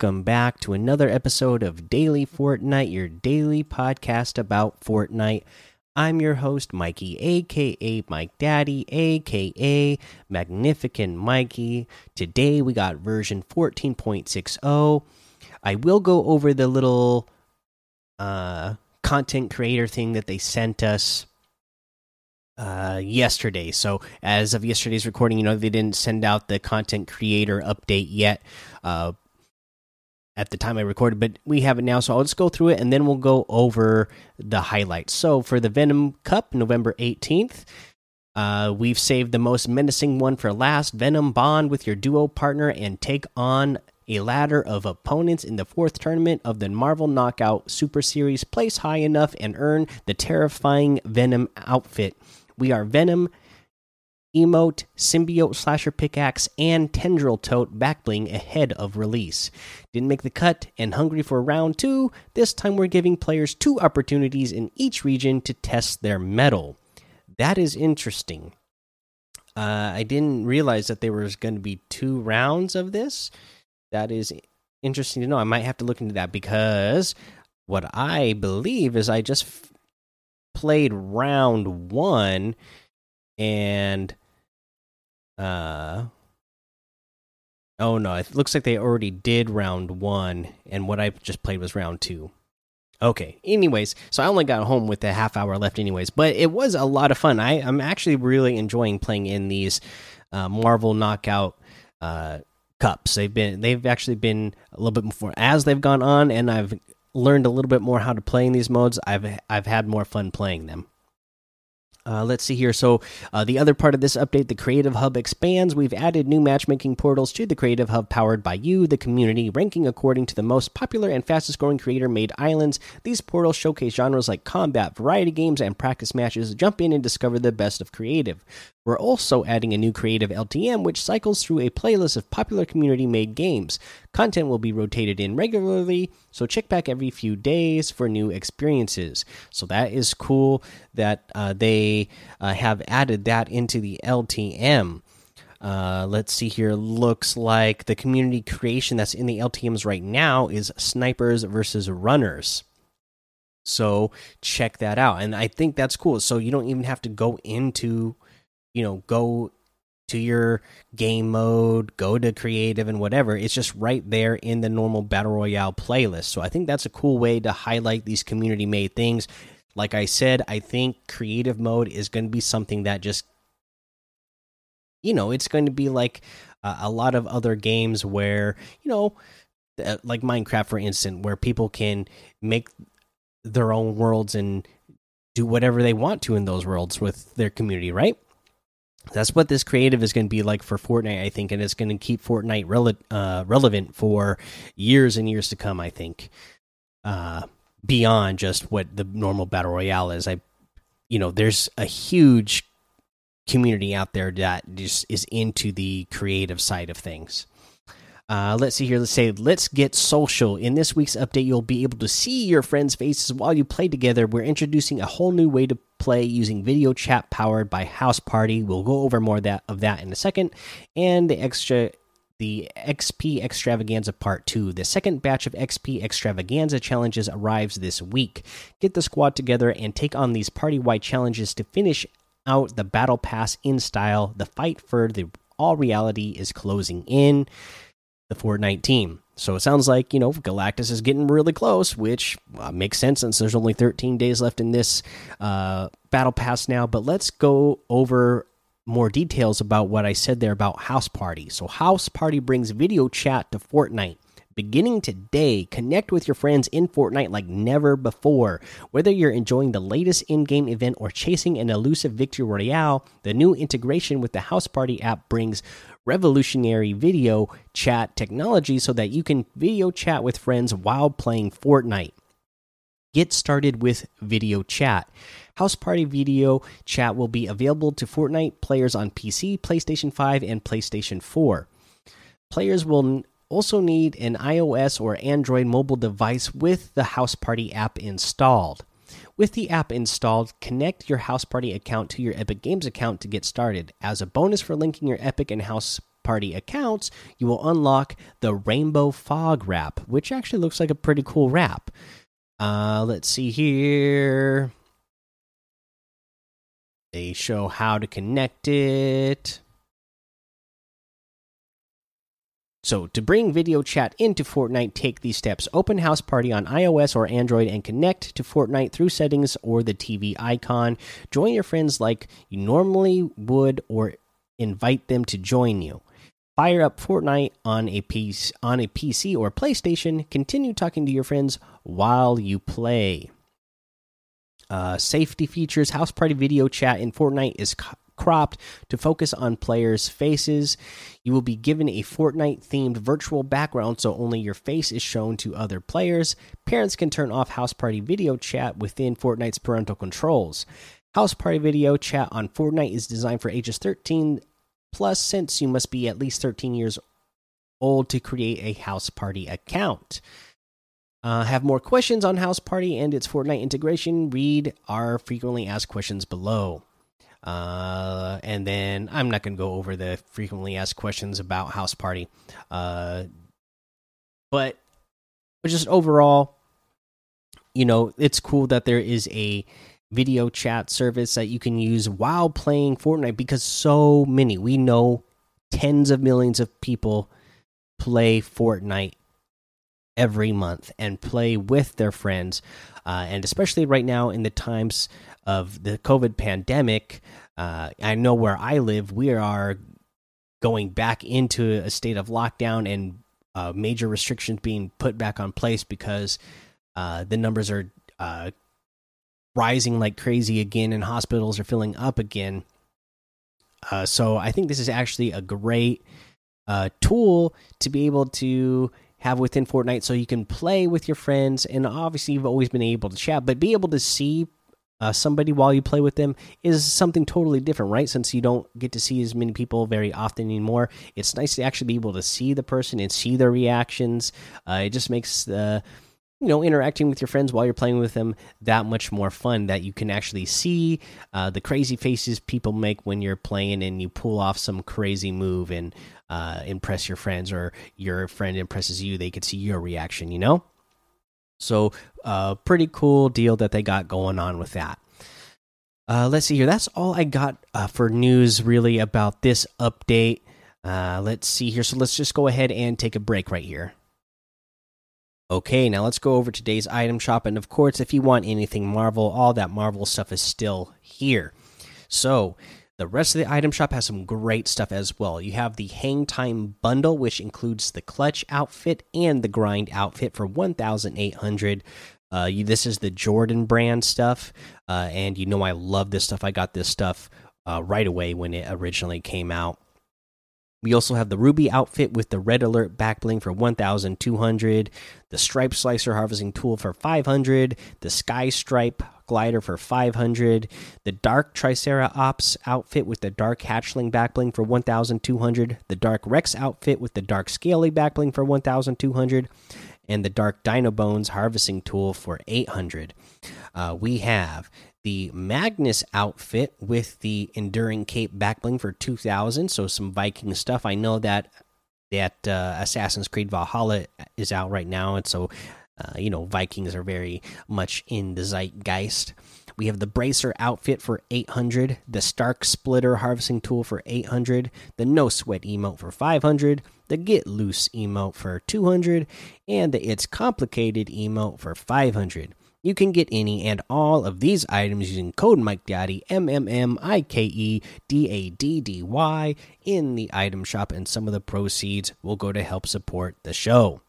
Welcome back to another episode of Daily Fortnite, your daily podcast about Fortnite. I'm your host, Mikey, aka Mike Daddy, aka Magnificent Mikey. Today we got version 14.60. I will go over the little uh, content creator thing that they sent us uh, yesterday. So, as of yesterday's recording, you know, they didn't send out the content creator update yet. Uh, at the time I recorded, but we have it now. So I'll just go through it and then we'll go over the highlights. So for the Venom Cup, November 18th, uh, we've saved the most menacing one for last. Venom bond with your duo partner and take on a ladder of opponents in the fourth tournament of the Marvel Knockout Super Series. Place high enough and earn the terrifying Venom outfit. We are Venom emote, symbiote slasher pickaxe, and tendril tote backbling ahead of release. Didn't make the cut and hungry for round two. This time we're giving players two opportunities in each region to test their mettle. That is interesting. Uh, I didn't realize that there was going to be two rounds of this. That is interesting to know. I might have to look into that because what I believe is I just played round one and uh oh no it looks like they already did round one and what i just played was round two. Okay anyways so i only got home with a half hour left anyways but it was a lot of fun. I i'm actually really enjoying playing in these uh, marvel knockout uh cups. They've been they've actually been a little bit more as they've gone on and i've learned a little bit more how to play in these modes i've i've had more fun playing them uh, let's see here. So, uh, the other part of this update, the Creative Hub expands. We've added new matchmaking portals to the Creative Hub powered by you, the community, ranking according to the most popular and fastest growing creator made islands. These portals showcase genres like combat, variety games, and practice matches. Jump in and discover the best of creative. We're also adding a new creative LTM, which cycles through a playlist of popular community made games. Content will be rotated in regularly, so check back every few days for new experiences. So that is cool that uh, they uh, have added that into the LTM. Uh, let's see here. Looks like the community creation that's in the LTMs right now is snipers versus runners. So check that out. And I think that's cool. So you don't even have to go into you know go to your game mode, go to creative and whatever. It's just right there in the normal battle royale playlist. So I think that's a cool way to highlight these community made things. Like I said, I think creative mode is going to be something that just you know, it's going to be like uh, a lot of other games where, you know, uh, like Minecraft for instance, where people can make their own worlds and do whatever they want to in those worlds with their community, right? That's what this creative is going to be like for Fortnite, I think, and it's going to keep Fortnite rele uh, relevant for years and years to come. I think, uh, beyond just what the normal battle royale is. I, you know, there's a huge community out there that just is into the creative side of things. Uh, let's see here. Let's say, let's get social. In this week's update, you'll be able to see your friends' faces while you play together. We're introducing a whole new way to play using video chat powered by House Party. We'll go over more of that of that in a second. And the extra the XP Extravaganza Part 2. The second batch of XP Extravaganza challenges arrives this week. Get the squad together and take on these party wide challenges to finish out the Battle Pass in style. The fight for the all reality is closing in the Fortnite team. So it sounds like, you know, Galactus is getting really close, which uh, makes sense since there's only 13 days left in this uh, battle pass now. But let's go over more details about what I said there about House Party. So, House Party brings video chat to Fortnite. Beginning today, connect with your friends in Fortnite like never before. Whether you're enjoying the latest in game event or chasing an elusive victory royale, the new integration with the House Party app brings revolutionary video chat technology so that you can video chat with friends while playing Fortnite. Get started with video chat. House Party video chat will be available to Fortnite players on PC, PlayStation 5, and PlayStation 4. Players will also need an iOS or Android mobile device with the House Party app installed. With the app installed, connect your House Party account to your Epic Games account to get started. As a bonus for linking your Epic and House Party accounts, you will unlock the Rainbow Fog wrap, which actually looks like a pretty cool wrap. Uh, let's see here. They show how to connect it. So, to bring video chat into Fortnite, take these steps. Open House Party on iOS or Android and connect to Fortnite through settings or the TV icon. Join your friends like you normally would or invite them to join you. Fire up Fortnite on a piece on a PC or PlayStation. Continue talking to your friends while you play. Uh, safety features: House Party video chat in Fortnite is cropped to focus on players' faces. You will be given a Fortnite themed virtual background so only your face is shown to other players. Parents can turn off House Party video chat within Fortnite's parental controls. House Party video chat on Fortnite is designed for ages 13 plus, since you must be at least 13 years old to create a House Party account. Uh, have more questions on House Party and its Fortnite integration? Read our frequently asked questions below. Uh, and then I'm not going to go over the frequently asked questions about House Party. Uh, but just overall, you know, it's cool that there is a video chat service that you can use while playing Fortnite because so many, we know tens of millions of people play Fortnite every month and play with their friends. Uh, and especially right now in the times of the COVID pandemic, uh, I know where I live, we are going back into a state of lockdown and uh, major restrictions being put back on place because uh, the numbers are uh, rising like crazy again and hospitals are filling up again. Uh, so I think this is actually a great tool to be able to have within Fortnite so you can play with your friends and obviously you've always been able to chat but be able to see uh, somebody while you play with them is something totally different right? Since you don't get to see as many people very often anymore it's nice to actually be able to see the person and see their reactions. Uh, it just makes the you know interacting with your friends while you're playing with them that much more fun that you can actually see uh, the crazy faces people make when you're playing and you pull off some crazy move and uh, impress your friends or your friend impresses you they could see your reaction you know? So uh, pretty cool deal that they got going on with that. Uh, let's see here. That's all i got uh, for news really about this update. Uh, let's see here. So let's just go ahead and take a break right here Okay, now let's go over today's item shop. And of course, if you want anything Marvel, all that Marvel stuff is still here. So, the rest of the item shop has some great stuff as well. You have the Hang Time bundle, which includes the Clutch outfit and the Grind outfit for 1,800. Uh, you, this is the Jordan brand stuff, uh, and you know I love this stuff. I got this stuff uh, right away when it originally came out. We also have the Ruby outfit with the Red Alert back bling for 1200, the Stripe Slicer harvesting tool for 500, the Sky Stripe glider for 500, the Dark Tricera Ops outfit with the Dark Hatchling back bling for 1200, the Dark Rex outfit with the Dark Scaly back bling for 1200, and the Dark Dino Bones harvesting tool for 800. Uh, we have the Magnus outfit with the Enduring Cape backbling for 2000. So some Viking stuff. I know that that uh, Assassin's Creed Valhalla is out right now, and so uh, you know Vikings are very much in the zeitgeist. We have the Bracer outfit for 800, the Stark Splitter harvesting tool for 800, the No Sweat emote for 500, the Get Loose emote for 200, and the It's Complicated emote for 500. You can get any and all of these items using code Mike Daddy M M M I K E D A D D Y in the item shop, and some of the proceeds will go to help support the show.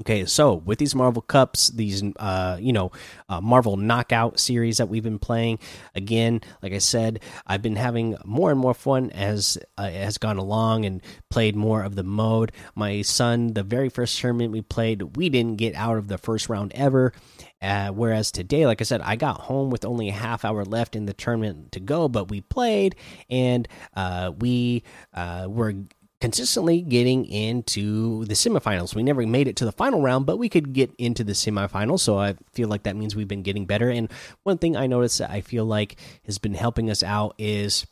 Okay, so with these Marvel Cups, these uh, you know uh, Marvel Knockout series that we've been playing, again, like I said, I've been having more and more fun as uh, has gone along and played more of the mode. My son, the very first tournament we played, we didn't get out of the first round ever, uh, whereas today, like I said, I got home with only a half hour left in the tournament to go, but we played and uh, we uh, were consistently getting into the semifinals. We never made it to the final round, but we could get into the semifinals. So I feel like that means we've been getting better. And one thing I noticed that I feel like has been helping us out is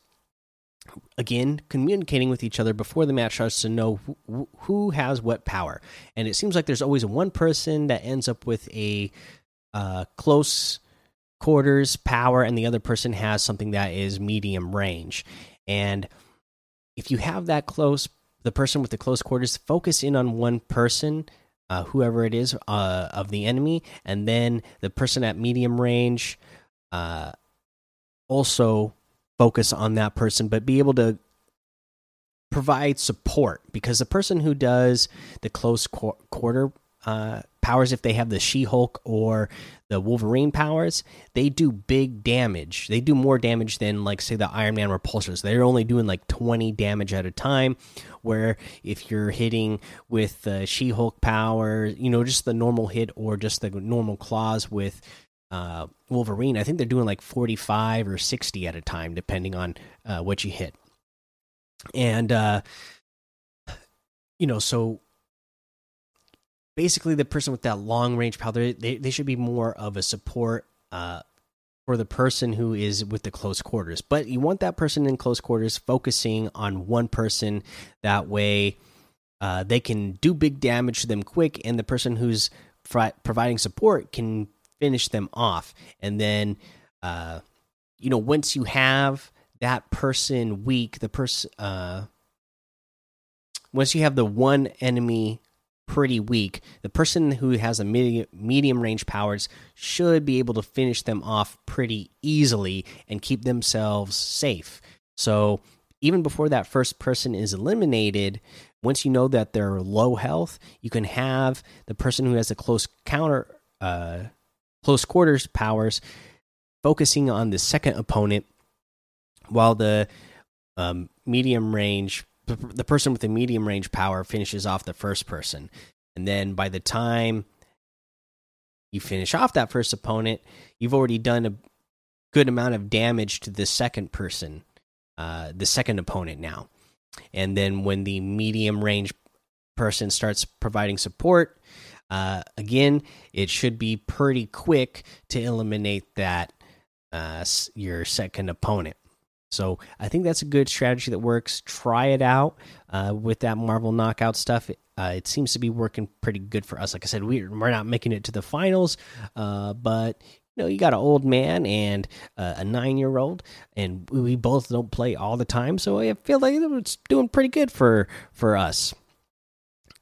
again communicating with each other before the match starts to know who, has what power and it seems like there's always one person that ends up with a uh, close quarters power and the other person has something that is medium range and if you have that close the person with the close quarters focus in on one person uh, whoever it is uh, of the enemy and then the person at medium range uh, also focus on that person but be able to provide support because the person who does the close qu quarter uh, powers, if they have the She Hulk or the Wolverine powers, they do big damage. They do more damage than, like, say, the Iron Man repulsors. They're only doing like 20 damage at a time. Where if you're hitting with the She Hulk power, you know, just the normal hit or just the normal claws with uh, Wolverine, I think they're doing like 45 or 60 at a time, depending on uh, what you hit. And, uh, you know, so basically the person with that long range powder they, they should be more of a support uh, for the person who is with the close quarters. But you want that person in close quarters focusing on one person. That way uh, they can do big damage to them quick and the person who's providing support can finish them off. And then uh, you know once you have that person weak the person uh, once you have the one enemy pretty weak. The person who has a medium, medium range powers should be able to finish them off pretty easily and keep themselves safe. So even before that first person is eliminated, once you know that they're low health, you can have the person who has a close counter, uh, close quarters powers, focusing on the second opponent, while the um, medium range the person with the medium range power finishes off the first person. And then by the time you finish off that first opponent, you've already done a good amount of damage to the second person, uh, the second opponent now. And then when the medium range person starts providing support, uh, again, it should be pretty quick to eliminate that uh, your second opponent. So I think that's a good strategy that works. Try it out uh, with that Marvel Knockout stuff. Uh, it seems to be working pretty good for us. Like I said, we're, we're not making it to the finals, uh, but you know, you got an old man and uh, a nine year old, and we both don't play all the time, so I feel like it's doing pretty good for for us.